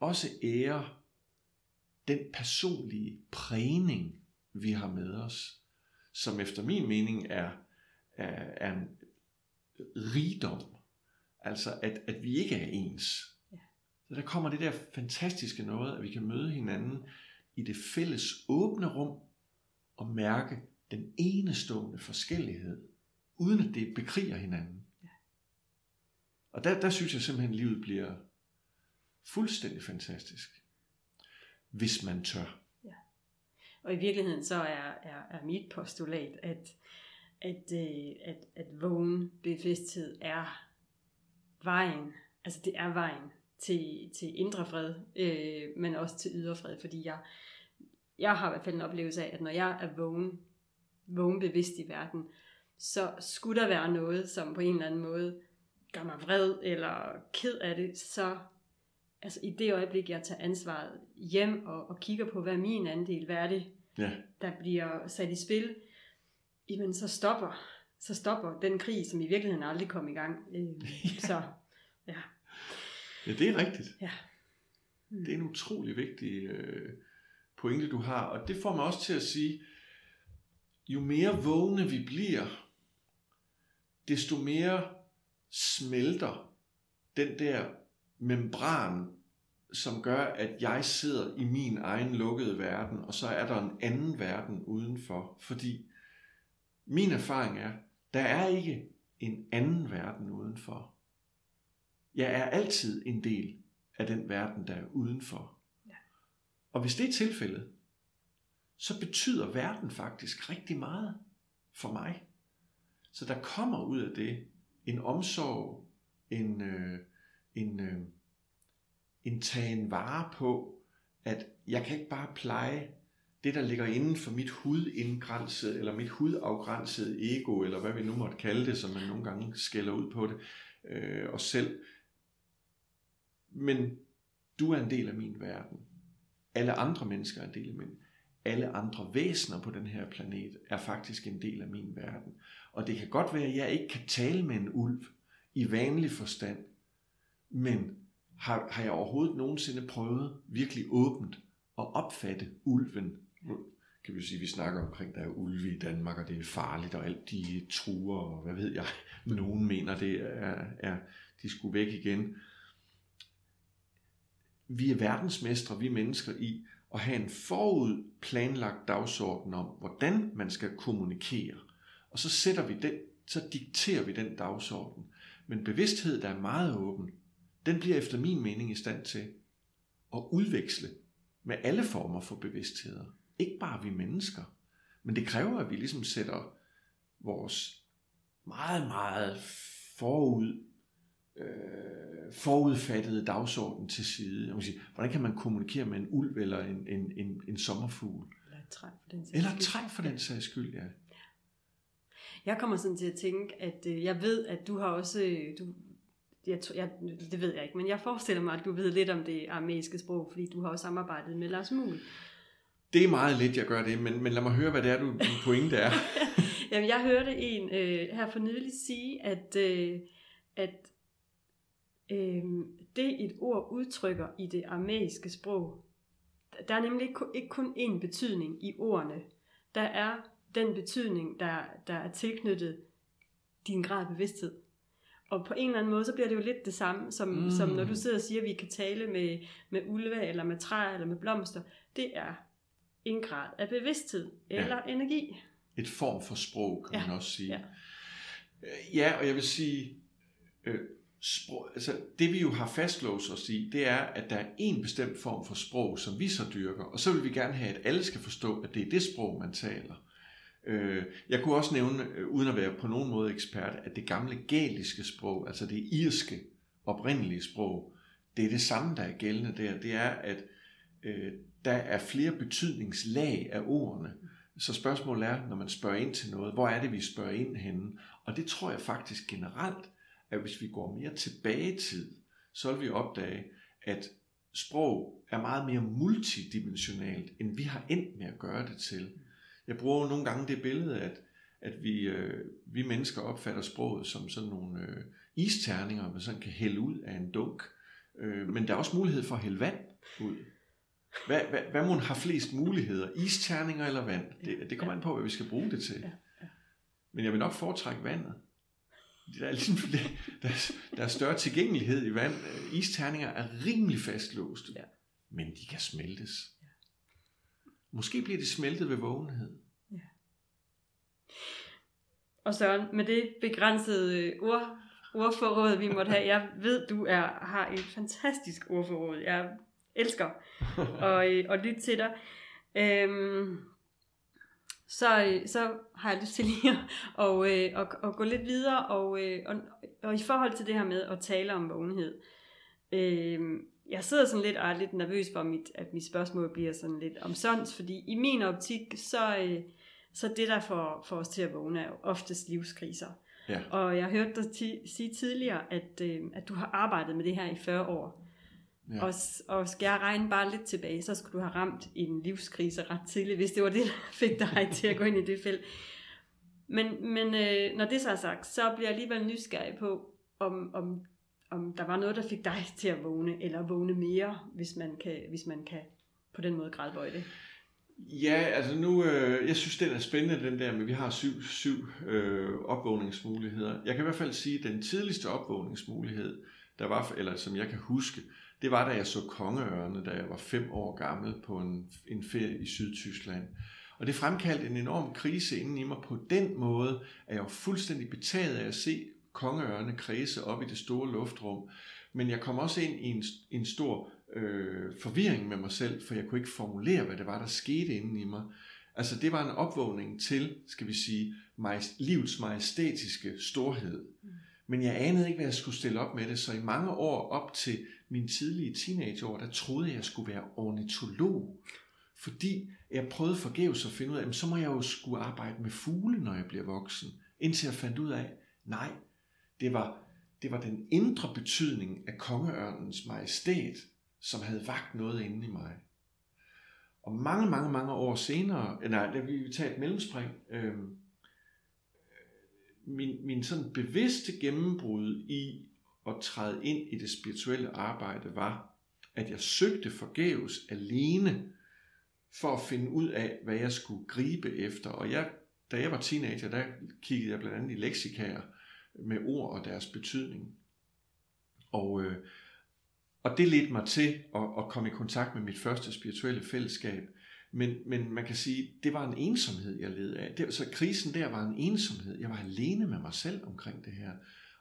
Speaker 3: også ære den personlige prægning, vi har med os, som efter min mening er, er, er en rigdom. Altså, at, at vi ikke er ens.
Speaker 2: Ja.
Speaker 3: Så der kommer det der fantastiske noget, at vi kan møde hinanden i det fælles åbne rum og mærke den enestående forskellighed, uden at det bekriger hinanden.
Speaker 2: Ja.
Speaker 3: Og der, der synes jeg simpelthen, at livet bliver fuldstændig fantastisk, hvis man tør.
Speaker 2: Og i virkeligheden så er, er, er mit postulat, at, at, øh, at, at vågen bevidsthed er vejen, altså det er vejen til, til indre fred, øh, men også til ydre fred, fordi jeg, jeg har i hvert fald en oplevelse af, at når jeg er vågen, vågen bevidst i verden, så skulle der være noget, som på en eller anden måde gør mig vred eller ked af det, så altså i det øjeblik, jeg tager ansvaret hjem og, og kigger på, hvad er min andel, hvad er det,
Speaker 3: Ja,
Speaker 2: der bliver sat i spil, jamen så stopper, så stopper den krig, som i virkeligheden aldrig kom i gang. Øh, Så ja.
Speaker 3: ja det er rigtigt.
Speaker 2: ja. Mm.
Speaker 3: Det er en utrolig vigtig øh, pointe, du har. Og det får mig også til at sige, jo mere vågne vi bliver, desto mere smelter den der membran, som gør, at jeg sidder i min egen lukkede verden, og så er der en anden verden udenfor. Fordi min erfaring er, der er ikke en anden verden udenfor. Jeg er altid en del af den verden, der er udenfor.
Speaker 2: Ja.
Speaker 3: Og hvis det er tilfældet, så betyder verden faktisk rigtig meget for mig. Så der kommer ud af det en omsorg, en, øh, en, øh, en tagen vare på, at jeg kan ikke bare pleje det, der ligger inden for mit hudindgrænsede, eller mit hudafgrænsede ego, eller hvad vi nu måtte kalde det, som man nogle gange skælder ud på det, øh, os selv. Men du er en del af min verden. Alle andre mennesker er en del af min. Alle andre væsener på den her planet er faktisk en del af min verden. Og det kan godt være, at jeg ikke kan tale med en ulv i vanlig forstand, men har, har jeg overhovedet nogensinde prøvet virkelig åbent at opfatte ulven? Kan vi sige, vi snakker omkring, der er ulve i Danmark, og det er farligt, og alt de truer, og hvad ved jeg, nogen mener, det er, er de skulle væk igen. Vi er verdensmestre, vi mennesker, i at have en forud planlagt dagsorden om, hvordan man skal kommunikere. Og så sætter vi den, så dikterer vi den dagsorden. Men bevidsthed, der er meget åben, den bliver efter min mening i stand til at udveksle med alle former for bevidstheder. Ikke bare vi mennesker, men det kræver, at vi ligesom sætter vores meget, meget forud, øh, forudfattede dagsorden til side. Jeg sige, hvordan kan man kommunikere med en ulv eller en, en, en, en sommerfugl?
Speaker 2: Eller et træ for den sags
Speaker 3: Eller
Speaker 2: skyld.
Speaker 3: et træ for den sags skyld, ja.
Speaker 2: Jeg kommer sådan til at tænke, at øh, jeg ved, at du har også... øh, Du, jeg, jeg, det ved jeg ikke, men jeg forestiller mig, at du ved lidt om det aramæiske sprog, fordi du har også samarbejdet med Lars Muhl.
Speaker 3: Det er meget lidt, jeg gør det, men, men lad mig høre, hvad det er, du, din pointe er.
Speaker 2: Jamen, jeg hørte en øh, her for nylig sige, at, øh, at øh, det et ord udtrykker i det aramæiske sprog, der er nemlig ikke, kun- ikke kun én betydning i ordene. Der er den betydning, der, der er tilknyttet din grad af bevidsthed. Og på en eller anden måde, så bliver det jo lidt det samme, som,
Speaker 3: Mm.
Speaker 2: mm. som når du sidder og siger, at vi kan tale med, med ulve, eller med træer, eller med blomster. Det er en grad af bevidsthed,
Speaker 3: Ja.
Speaker 2: eller energi.
Speaker 3: Et form for sprog, kan
Speaker 2: Ja,
Speaker 3: man også sige.
Speaker 2: ja.
Speaker 3: Øh, ja, og jeg vil sige, øh, sprog, altså det vi jo har fastlåst os i, det er, at der er en bestemt form for sprog, som vi så dyrker, og så vil vi gerne have, at alle skal forstå, at det er det sprog, man taler. Øh, Jeg kunne også nævne, øh, uden at være på nogen måde ekspert, at det gamle gæliske sprog, altså det irske oprindelige sprog, det er det samme, der er gældende der. Det er, at øh, der er flere betydningslag af ordene. Så spørgsmålet er, når man spørger ind til noget, hvor er det, vi spørger ind henne? Og det tror jeg faktisk generelt, at hvis vi går mere tilbage i tid, så vil vi opdage, at sprog er meget mere multidimensionalt, end vi har endt med at gøre det til. Jeg bruger jo nogle gange det billede, at, at vi, øh, vi mennesker opfatter sproget som sådan nogle øh, isterninger, man sådan kan hælde ud af en dunk. Øh, men der er også mulighed for at hælde vand ud. Hvad, hvad, hvad må har flest muligheder? Isterninger eller vand? Det, det kommer an på, hvad vi skal bruge det til.
Speaker 2: Ja, ja.
Speaker 3: Men jeg vil nok foretrække vandet. Der er, ligesom, der, er, der er større tilgængelighed i vand. Isterninger er rimelig fastlåste,
Speaker 2: Ja.
Speaker 3: men de kan smeltes. Måske bliver de smeltet ved vågenhed.
Speaker 2: Og Søren, med det begrænsede øh, ord, ordforråd, vi måtte have, jeg ved, du er, har et fantastisk ordforråd. Jeg elsker at, øh, at lytte til dig. Øhm, så, øh, så har jeg lyst til lige at, og, øh, at, at gå lidt videre, og, øh, og, og i forhold til det her med at tale om vågenhed. Øh, jeg sidder sådan lidt og er lidt nervøs for, mit, at mit spørgsmål bliver sådan lidt omsonst, fordi i min optik, så, øh, så det, der får, får os til at vågne, er jo oftest livskriser.
Speaker 3: Ja.
Speaker 2: Og jeg hørte dig ti- sige tidligere, at, øh, at du har arbejdet med det her i 40 år.
Speaker 3: Ja.
Speaker 2: Og, og skal jeg regne bare lidt tilbage, så skulle du have ramt en livskrise ret tidligt, hvis det var det, der fik dig til at gå ind i det felt. Men, men øh, når det så er sagt, så bliver jeg alligevel nysgerrig på, om, om, om der var noget, der fik dig til at vågne, eller vågne mere, hvis man kan, hvis man kan på den måde gradbøje det.
Speaker 3: Ja, altså nu, øh, jeg synes, den er spændende, den der, men vi har syv, syv øh, opvågningsmuligheder. Jeg kan i hvert fald sige, at den tidligste opvågningsmulighed, der var, eller som jeg kan huske, det var, da jeg så kongeørne, da jeg var fem år gammel på en, en ferie i Sydtyskland. Og det fremkaldte en enorm krise inden i mig på den måde, at jeg var fuldstændig betaget af at se kongeørne kredse op i det store luftrum. Men jeg kom også ind i en, en stor øh, forvirring med mig selv, for jeg kunne ikke formulere, hvad det var, der skete inden i mig. Altså det var en opvågning til, skal vi sige, majest, livets majestætiske storhed. Men jeg anede ikke, hvad jeg skulle stille op med det, så i mange år op til mine tidlige teenageår, der troede jeg, skulle være ornitolog. Fordi jeg prøvede forgæves at finde ud af, at så må jeg jo skulle arbejde med fugle, når jeg bliver voksen. Indtil jeg fandt ud af, nej, det var, det var den indre betydning af kongeørnens majestæt, som havde vagt noget inde i mig. Og mange, mange, mange år senere, øh, nej, da vi tager et mellemspring, øhm, øh, min, min sådan bevidste gennembrud i at træde ind i det spirituelle arbejde var, at jeg søgte forgæves alene for at finde ud af, hvad jeg skulle gribe efter. Og jeg, da jeg var teenager, der kiggede jeg blandt andet i leksikaer med ord og deres betydning. Og, øh, og det ledte mig til at, at komme i kontakt med mit første spirituelle fællesskab. Men, men man kan sige, det var en ensomhed, jeg led af. Det, så krisen der var en ensomhed. Jeg var alene med mig selv omkring det her.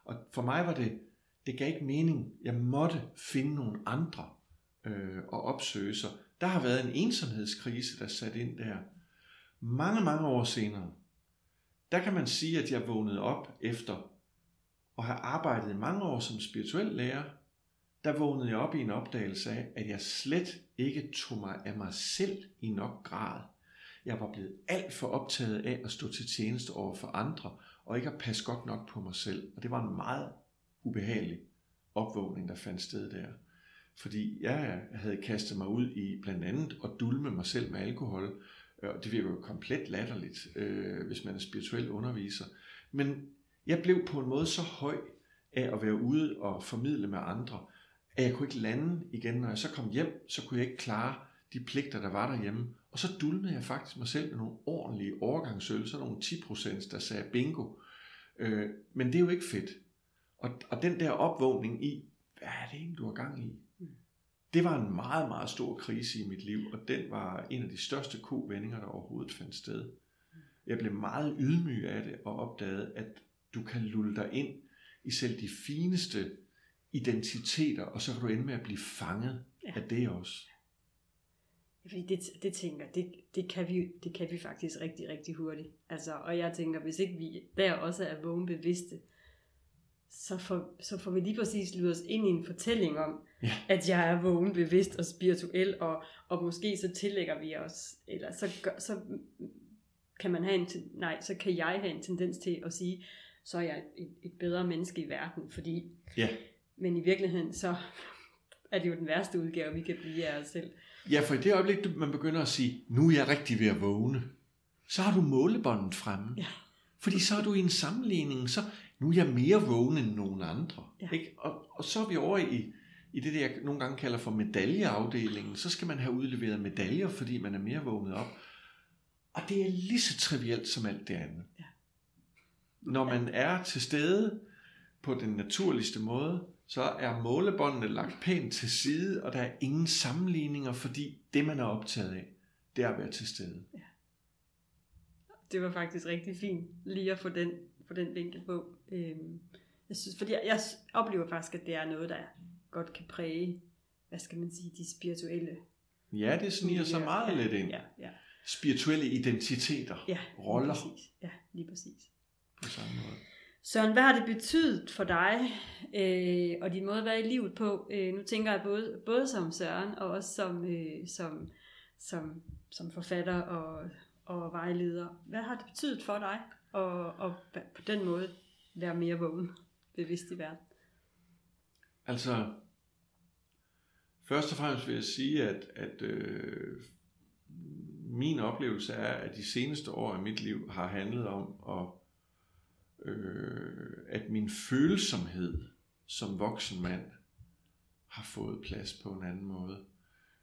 Speaker 3: Og for mig var det, det gav ikke mening. Jeg måtte finde nogle andre øh, og opsøge sig. Der har været en ensomhedskrise, der sat ind der. Mange, mange år senere, der kan man sige, at jeg vågnede op efter at have arbejdet i mange år som spirituel lærer, der vågnede jeg op i en opdagelse af, at jeg slet ikke tog mig af mig selv i nok grad. Jeg var blevet alt for optaget af at stå til tjeneste over for andre, og ikke at passe godt nok på mig selv. Og det var en meget ubehagelig opvågning, der fandt sted der. Fordi jeg havde kastet mig ud i blandt andet at dulme mig selv med alkohol, og det virker jo komplet latterligt, øh, hvis man er spirituel underviser. Men jeg blev på en måde så høj af at være ude og formidle med andre, at jeg kunne ikke lande igen. Når jeg så kom hjem, så kunne jeg ikke klare de pligter, der var derhjemme. Og så dulmede jeg faktisk mig selv med nogle ordentlige overgangsøl, så nogle 10%, der sagde bingo. Øh, men det er jo ikke fedt. Og, og den der opvågning i, hvad er det egentlig, du har gang i? Det var en meget, meget stor krise i mit liv, og den var en af de største kovendinger, der overhovedet fandt sted. Jeg blev meget ydmyg af det og opdagede, at du kan lulle dig ind i selv de fineste identiteter, og så kan du ende med at blive fanget ja. af det også.
Speaker 2: Fordi det, det tænker, det, det, kan vi, det kan vi faktisk rigtig, rigtig hurtigt. Altså, og jeg tænker, hvis ikke vi der også er vågenbevidste, så får, så får vi lige præcis lydet os ind i en fortælling om, ja. at jeg er vågen, bevidst og spirituel, og, og måske så tillægger vi os, eller så, gør, så kan man have en, nej, så kan jeg have en tendens til at sige, så er jeg et, et bedre menneske i verden, fordi,
Speaker 3: ja.
Speaker 2: men i virkeligheden, så er det jo den værste udgave, vi kan blive af os selv.
Speaker 3: Ja, for i det øjeblik, man begynder at sige, nu er jeg rigtig ved at vågne, så har du målebåndet fremme.
Speaker 2: Ja.
Speaker 3: Fordi så er du i en sammenligning, så nu er jeg mere vågen end nogen andre.
Speaker 2: Ja.
Speaker 3: Ikke? Og, og så er vi over i, i det, jeg nogle gange kalder for medaljeafdelingen. Så skal man have udleveret medaljer, fordi man er mere vågnet op. Og det er lige så trivielt som alt det andet.
Speaker 2: Ja.
Speaker 3: Når man er til stede på den naturligste måde, så er målebåndene lagt pænt til side, og der er ingen sammenligninger, fordi det, man er optaget af, det er at være til stede.
Speaker 2: Ja. Det var faktisk rigtig fint lige at få den, få den vinkel på. Øhm, jeg synes, fordi jeg, jeg oplever faktisk, at det er noget, der godt kan præge, hvad skal man sige, de spirituelle.
Speaker 3: Ja, det sniger så meget
Speaker 2: ja,
Speaker 3: lidt ind.
Speaker 2: Ja, ja.
Speaker 3: Spirituelle identiteter,
Speaker 2: ja
Speaker 3: roller
Speaker 2: Lige præcis. Ja, lige præcis.
Speaker 3: på samme måde.
Speaker 2: Søren, hvad har det betydet for dig øh, og din måde at være i livet på? Øh, nu tænker jeg både, både som Søren og også som, øh, som, som, som forfatter og, og vejleder. Hvad har det betydet for dig og, og på den måde være mere vågen, bevidst i verden?
Speaker 3: Altså, først og fremmest vil jeg sige, at, at øh, min oplevelse er, at de seneste år af mit liv har handlet om, at, øh, at min følsomhed som voksen mand har fået plads på en anden måde.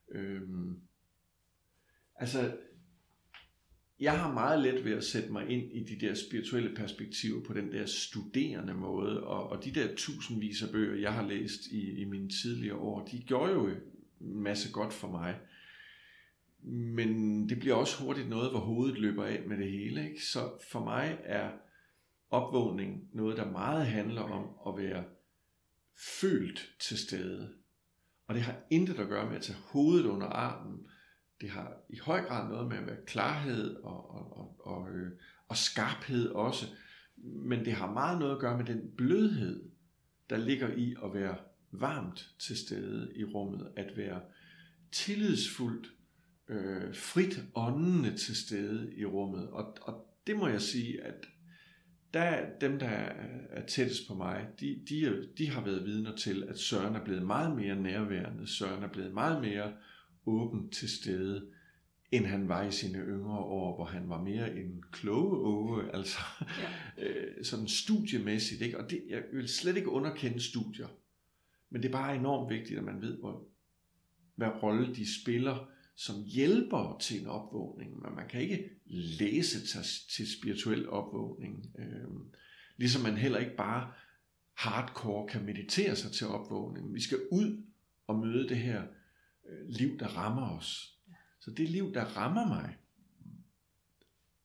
Speaker 3: Øh, altså, jeg har meget let ved at sætte mig ind i de der spirituelle perspektiver på den der studerende måde, og, og de der tusindvis af bøger, jeg har læst i, i mine tidligere år, de gjorde jo en masse godt for mig. Men det bliver også hurtigt noget, hvor hovedet løber af med det hele. Ikke? Så for mig er opvågning noget, der meget handler om at være følt til stede. Og det har intet at gøre med at tage hovedet under armen, det har i høj grad noget med at være klarhed og, og, og, og, øh, og skarphed også. Men det har meget noget at gøre med den blødhed, der ligger i at være varmt til stede i rummet. At være tillidsfuldt, øh, frit åndende til stede i rummet. Og, og det må jeg sige, at der, dem, der er tættest på mig, de, de, de har været vidner til, at Søren er blevet meget mere nærværende. Søren er blevet meget mere åben til stede, end han var i sine yngre år, hvor han var mere en kloge åge, altså ja. øh, sådan studiemæssigt. Ikke? Og det, jeg vil slet ikke underkende studier, men det er bare enormt vigtigt, at man ved, hvor, hvad rolle de spiller som hjælper til en opvågning, men man kan ikke læse til, til spirituel opvågning. Øh, ligesom man heller ikke bare hardcore kan meditere sig til opvågning. Vi skal ud og møde det her liv, der rammer os. Så det liv, der rammer mig,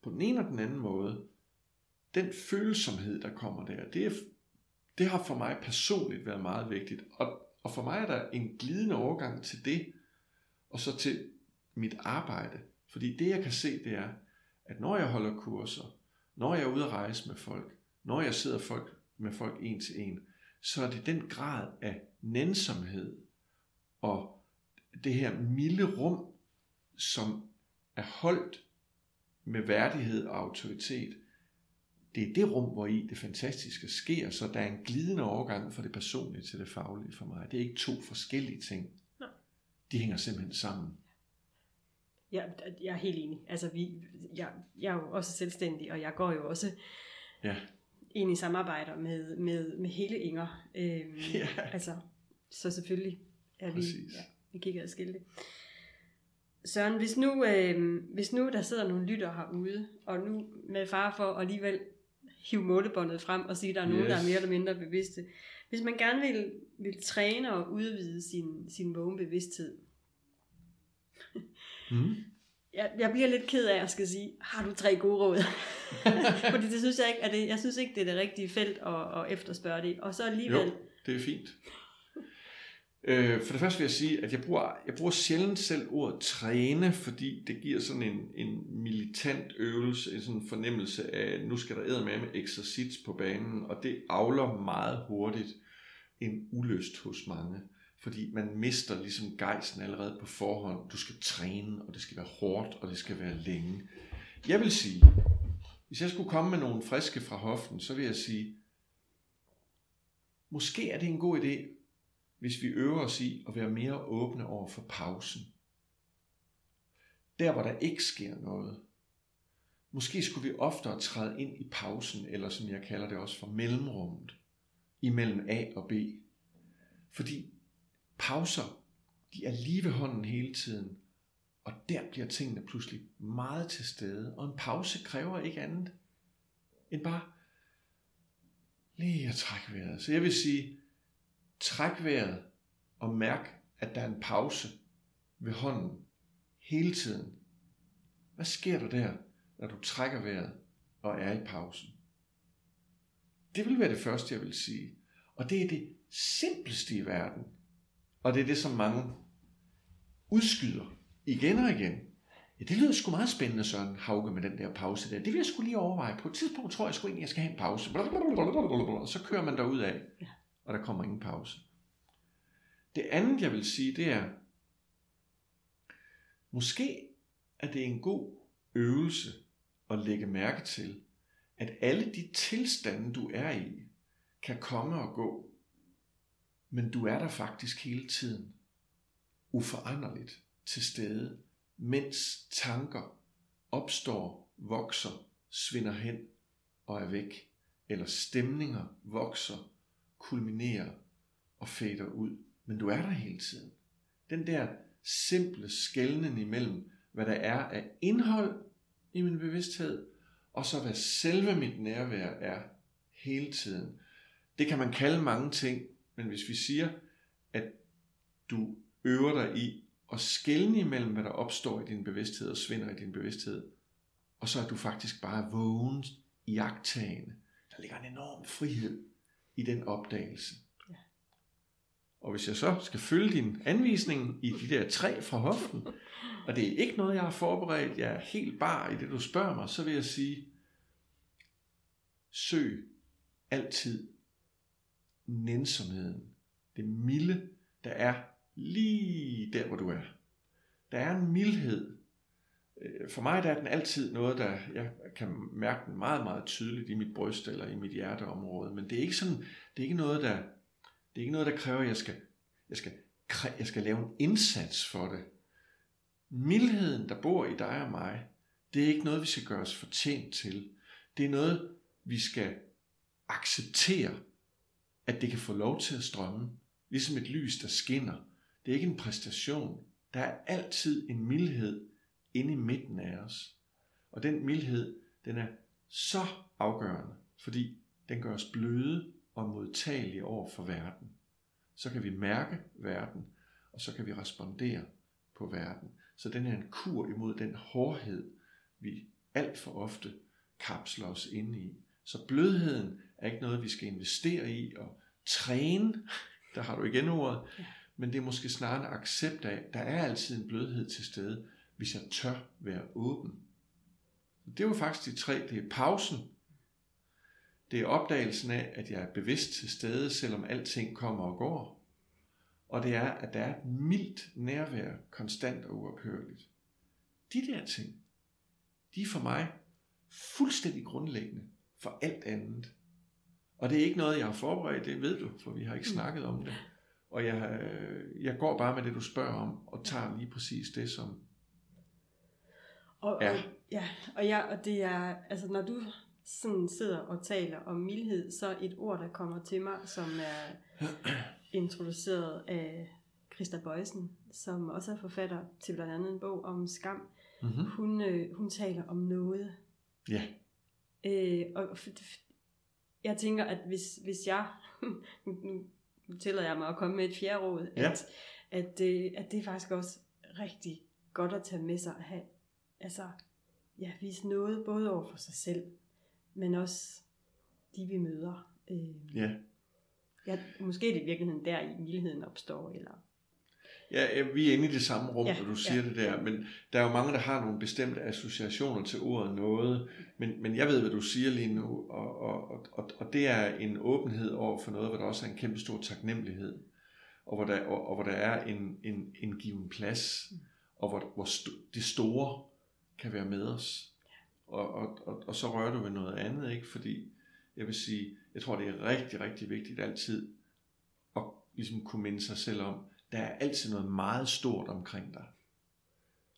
Speaker 3: på den ene og den anden måde, den følsomhed, der kommer der, det, er, det har for mig personligt været meget vigtigt. Og, og for mig er der en glidende overgang til det, og så til mit arbejde. Fordi det jeg kan se, det er, at når jeg holder kurser, når jeg er ude at rejse med folk, når jeg sidder folk, med folk en til en, så er det den grad af nænsomhed og det her milde rum, som er holdt med værdighed og autoritet, det er det rum, hvor i det fantastiske sker, så der er en glidende overgang fra det personlige til det faglige for mig. Det er ikke to forskellige ting.
Speaker 2: Nej.
Speaker 3: De hænger simpelthen sammen.
Speaker 2: Ja, jeg er helt enig. Altså, vi, jeg, jeg er jo også selvstændig, og jeg går jo også
Speaker 3: Ja,
Speaker 2: ind i samarbejder med, med, med hele Inger. Øhm,
Speaker 3: Ja.
Speaker 2: Altså, så selvfølgelig er vi,
Speaker 3: Præcis.
Speaker 2: ja, vi kigger adskilte. Søren, hvis nu, øh, hvis nu der sidder nogle lytter herude, og nu med far for alligevel hive målebåndet frem og sige, at der er nogen,
Speaker 3: Yes.
Speaker 2: der er mere eller mindre bevidste. Hvis man gerne vil, vil træne og udvide sin, sin vågenbevidsthed,
Speaker 3: mm.
Speaker 2: jeg, jeg bliver lidt ked af at skal sige, har du tre gode råd? Fordi det synes jeg ikke, er det, jeg synes ikke, det er det rigtige felt at, at efterspørge det. Og så alligevel,
Speaker 3: Jo, det er fint. Øh, for det første vil jeg sige, at jeg bruger, jeg bruger sjældent selv ordet træne, fordi det giver sådan en, en militant øvelse, en sådan fornemmelse af, nu skal der æde med med eksercits på banen, og det avler meget hurtigt en ulyst hos mange. Fordi man mister ligesom gejsten allerede på forhånd. Du skal træne, og det skal være hårdt, og det skal være længe. Jeg vil sige, hvis jeg skulle komme med nogle friske fra hoften, så vil jeg sige, Måske er det en god idé, hvis vi øver os i at være mere åbne over for pausen. Der, hvor der ikke sker noget. Måske skulle vi oftere træde ind i pausen, eller som jeg kalder det også for mellemrummet, imellem A og B. Fordi pauser, de er lige ved hånden hele tiden, og der bliver tingene pludselig meget til stede, og en pause kræver ikke andet end bare lige at trække vejret. Så jeg vil sige, træk vejret og mærk, at der er en pause ved hånden hele tiden. Hvad sker der der, når du trækker vejret og er i pausen? Det vil være det første, jeg vil sige. Og det er det simpleste i verden. Og det er det, som mange udskyder igen og igen. Ja, det lyder sgu meget spændende, Søren Hauge, med den der pause der. Det vil jeg sgu lige overveje. På et tidspunkt tror jeg sgu egentlig, jeg skal have en pause. Og så kører man derud af,
Speaker 2: Ja
Speaker 3: og der kommer ingen pause. Det andet, jeg vil sige, det er, måske er det en god øvelse at lægge mærke til, at alle de tilstande, du er i, kan komme og gå, men du er der faktisk hele tiden, uforanderligt til stede, mens tanker opstår, vokser, svinder hen og er væk, eller stemninger vokser, kulminerer og fader ud, men du er der hele tiden. Den der simple skældning imellem, hvad der er af indhold i min bevidsthed, og så hvad selve mit nærvær er hele tiden. Det kan man kalde mange ting, men hvis vi siger, at du øver dig i at skelne imellem, hvad der opstår i din bevidsthed og svinder i din bevidsthed, og så er du faktisk bare vågen, iagtagende. Der ligger en enorm frihed i den opdagelse.
Speaker 2: Ja.
Speaker 3: Og hvis jeg så skal følge din anvisning i de der tre fra hoften, og det er ikke noget, jeg har forberedt, jeg er helt bar i det, du spørger mig, så vil jeg sige, søg altid nænsomheden, det milde, der er lige der, hvor du er. Der er en mildhed. Øh, for mig der er den altid noget, der jeg kan mærke den meget, meget tydeligt i mit bryst eller i mit hjerteområde. Men det er ikke sådan, det er ikke noget, der, det er ikke noget, der kræver, at jeg skal, jeg skal, jeg skal lave en indsats for det. Mildheden, der bor i dig og mig, det er ikke noget, vi skal gøre os fortjent til. Det er noget, vi skal acceptere, at det kan få lov til at strømme, ligesom et lys, der skinner. Det er ikke en præstation, Der er altid en mildhed inde i midten af os. Og den mildhed, den er så afgørende, fordi den gør os bløde og modtagelige over for verden. Så kan vi mærke verden, og så kan vi respondere på verden. Så den er en kur imod den hårdhed, vi alt for ofte kapsler os ind i. Så blødheden er ikke noget, vi skal investere i og træne. Der har du igen ordet. Ja. Men det er måske snarere en accept af, der er altid en blødhed til stede, hvis jeg tør være åben. Det jo faktisk de tre. Det er pausen. Det er opdagelsen af, at jeg er bevidst til stede, selvom alting kommer og går. Og det er, at der er et mildt nærvær, konstant og uophørligt. De der ting, de er for mig fuldstændig grundlæggende for alt andet. Og det er ikke noget, jeg har forberedt, det ved du, for vi har ikke mm. snakket om det. Og jeg, jeg går bare med det, du spørger om, og tager lige præcis det, som
Speaker 2: og, ja. Og, ja, og, ja, og det er, altså når du sådan sidder og taler om mildhed, så et ord, der kommer til mig, som er introduceret af Christa Bøjsen, som også er forfatter til blandt andet en bog om skam. Mm-hmm. Hun, øh, hun taler om noget.
Speaker 3: Ja.
Speaker 2: Øh, og jeg tænker, at hvis, hvis jeg, nu tillader jeg mig at komme med et fjerde råd, ja. at, at, øh, at det er faktisk også rigtig godt at tage med sig at have, altså, ja, vise noget både over for sig selv, men også de vi møder.
Speaker 3: Øh, ja.
Speaker 2: ja. Måske er det i virkeligheden der i mildheden opstår, eller
Speaker 3: Ja, vi er inde i det samme rum, ja, når du siger ja, det der, men der er jo mange, der har nogle bestemte associationer til ordet noget, men, men jeg ved, hvad du siger lige nu, og, og, og, og det er en åbenhed over for noget, hvor der også er en kæmpe stor taknemmelighed, og hvor der, og, og hvor der er en, en, en given plads, og hvor, hvor st- det store kan være med os. Og, og, og, og så rører du ved noget andet, ikke? Fordi jeg vil sige, jeg tror, det er rigtig, rigtig vigtigt altid at ligesom kunne minde sig selv om, der er altid noget meget stort omkring dig.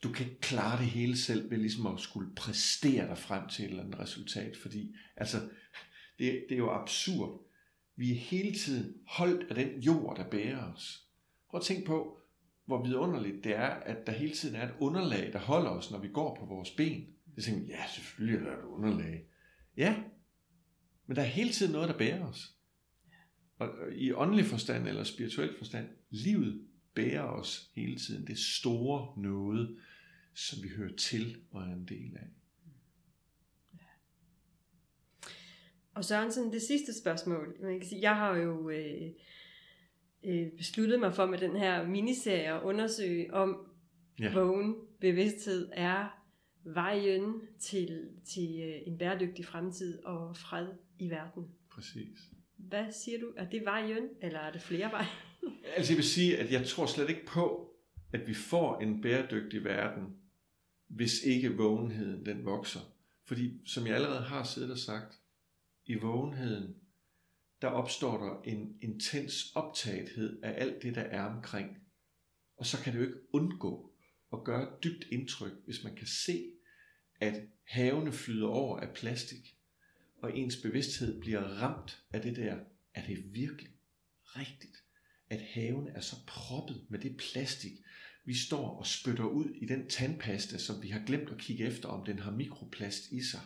Speaker 3: Du kan ikke klare det hele selv ved ligesom at skulle præstere dig frem til et eller andet resultat, fordi altså, det, det er jo absurd. Vi er hele tiden holdt af den jord, der bærer os. Prøv at tænke på, hvor vidunderligt det er, at der hele tiden er et underlag, der holder os, når vi går på vores ben. Det tænker ja, selvfølgelig er der et underlag. Ja, men der er hele tiden noget, der bærer os. Og i åndelig forstand eller spirituel forstand, livet bærer os hele tiden. Det store noget, som vi hører til og er en del af.
Speaker 2: Og Sørensen, det sidste spørgsmål. Man kan sige, jeg har jo øh, øh, besluttet mig for med den her miniserie at undersøge, om ja. vågen bevidsthed er vejen til, til øh, en bæredygtig fremtid og fred i verden.
Speaker 3: Præcis.
Speaker 2: Hvad siger du? Er det vejen, eller er det flere veje?
Speaker 3: altså jeg vil sige, at jeg tror slet ikke på, at vi får en bæredygtig verden, hvis ikke vågenheden den vokser. Fordi som jeg allerede har siddet og sagt, i vågenheden, der opstår der en intens optagethed af alt det, der er omkring. Og så kan det jo ikke undgå at gøre et dybt indtryk, hvis man kan se, at havene flyder over af plastik, og ens bevidsthed bliver ramt af det der, er det virkelig rigtigt, at haven er så proppet med det plastik, vi står og spytter ud i den tandpasta, som vi har glemt at kigge efter, om den har mikroplast i sig.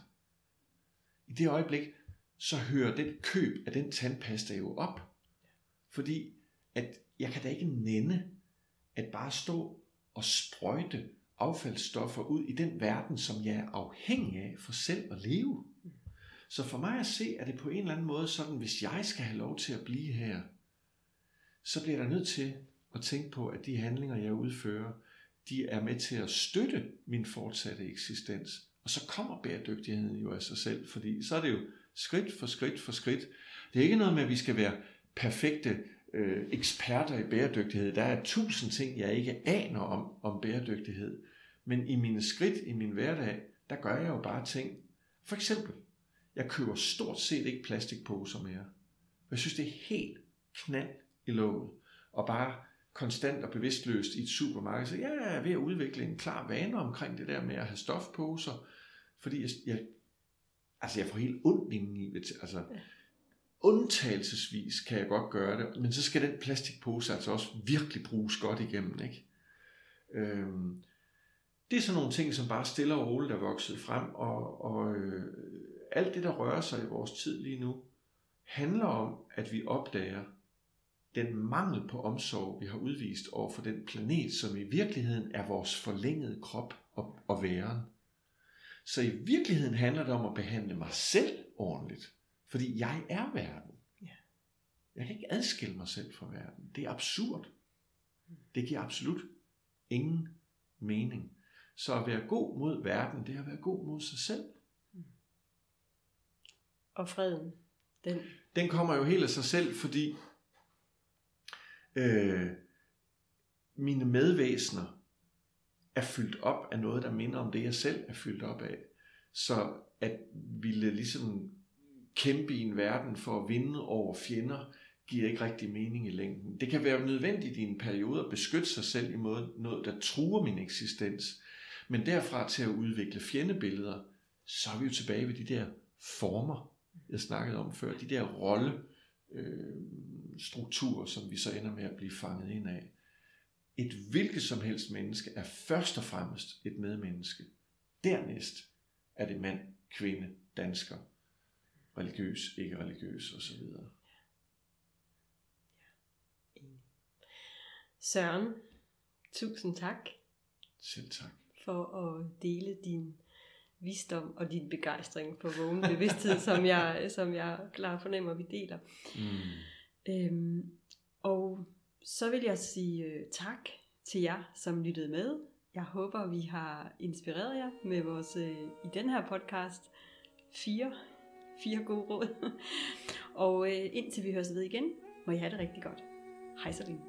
Speaker 3: I det øjeblik, så hører den køb af den tandpasta jo op. Fordi at jeg kan da ikke nænde at bare stå og sprøjte affaldsstoffer ud i den verden, som jeg er afhængig af for selv at leve. Så for mig at se, er det på en eller anden måde sådan, hvis jeg skal have lov til at blive her, så bliver der nødt til at tænke på, at de handlinger, jeg udfører, de er med til at støtte min fortsatte eksistens. Og så kommer bæredygtigheden jo af sig selv, fordi så er det jo skridt for skridt for skridt. Det er ikke noget med, at vi skal være perfekte øh, eksperter i bæredygtighed. Der er tusind ting, jeg ikke aner om, om bæredygtighed. Men i mine skridt, i min hverdag, der gør jeg jo bare ting. For eksempel, jeg køber stort set ikke plastikposer mere. Jeg synes, det er helt knald i låget. Og bare konstant og bevidstløst i et supermarked. Så jeg er ved at udvikle en klar vane omkring det der med at have stofposer. Fordi jeg, jeg altså jeg får helt ondt i Altså, ja. undtagelsesvis kan jeg godt gøre det, men så skal den plastikpose altså også virkelig bruges godt igennem, ikke? Øhm, det er sådan nogle ting, som bare stille og roligt er vokset frem, og, og øh, alt det, der rører sig i vores tid lige nu, handler om, at vi opdager den mangel på omsorg, vi har udvist over for den planet, som i virkeligheden er vores forlængede krop og, og væren. Så i virkeligheden handler det om at behandle mig selv ordentligt, fordi jeg er verden. Jeg kan ikke adskille mig selv fra verden. Det er absurd. Det giver absolut ingen mening. Så at være god mod verden, det er at være god mod sig selv.
Speaker 2: Og freden, den...
Speaker 3: Den kommer jo helt af sig selv, fordi øh, mine medvæsener er fyldt op af noget, der minder om det, jeg selv er fyldt op af. Så at ville ligesom kæmpe i en verden for at vinde over fjender, giver ikke rigtig mening i længden. Det kan være nødvendigt i en periode at beskytte sig selv imod noget, der truer min eksistens. Men derfra til at udvikle fjendebilleder, så er vi jo tilbage ved de der former, jeg snakkede om før. De der rolle øh, strukturer, som vi så ender med at blive fanget ind af. Et hvilket som helst menneske er først og fremmest et medmenneske. Dernæst er det mand, kvinde, dansker, religiøs, ikke religiøs osv.
Speaker 2: Søren, tusind tak
Speaker 3: Selv tak.
Speaker 2: for at dele din visdom og din begejstring for vågen bevidsthed, som jeg, som jeg klar fornemmer, vi deler.
Speaker 3: Mm.
Speaker 2: Øhm, og så vil jeg sige øh, tak til jer, som lyttede med. Jeg håber, vi har inspireret jer med vores, øh, i den her podcast, fire, fire gode råd. og øh, indtil vi høres ved igen, må I have det rigtig godt. Hej så længe.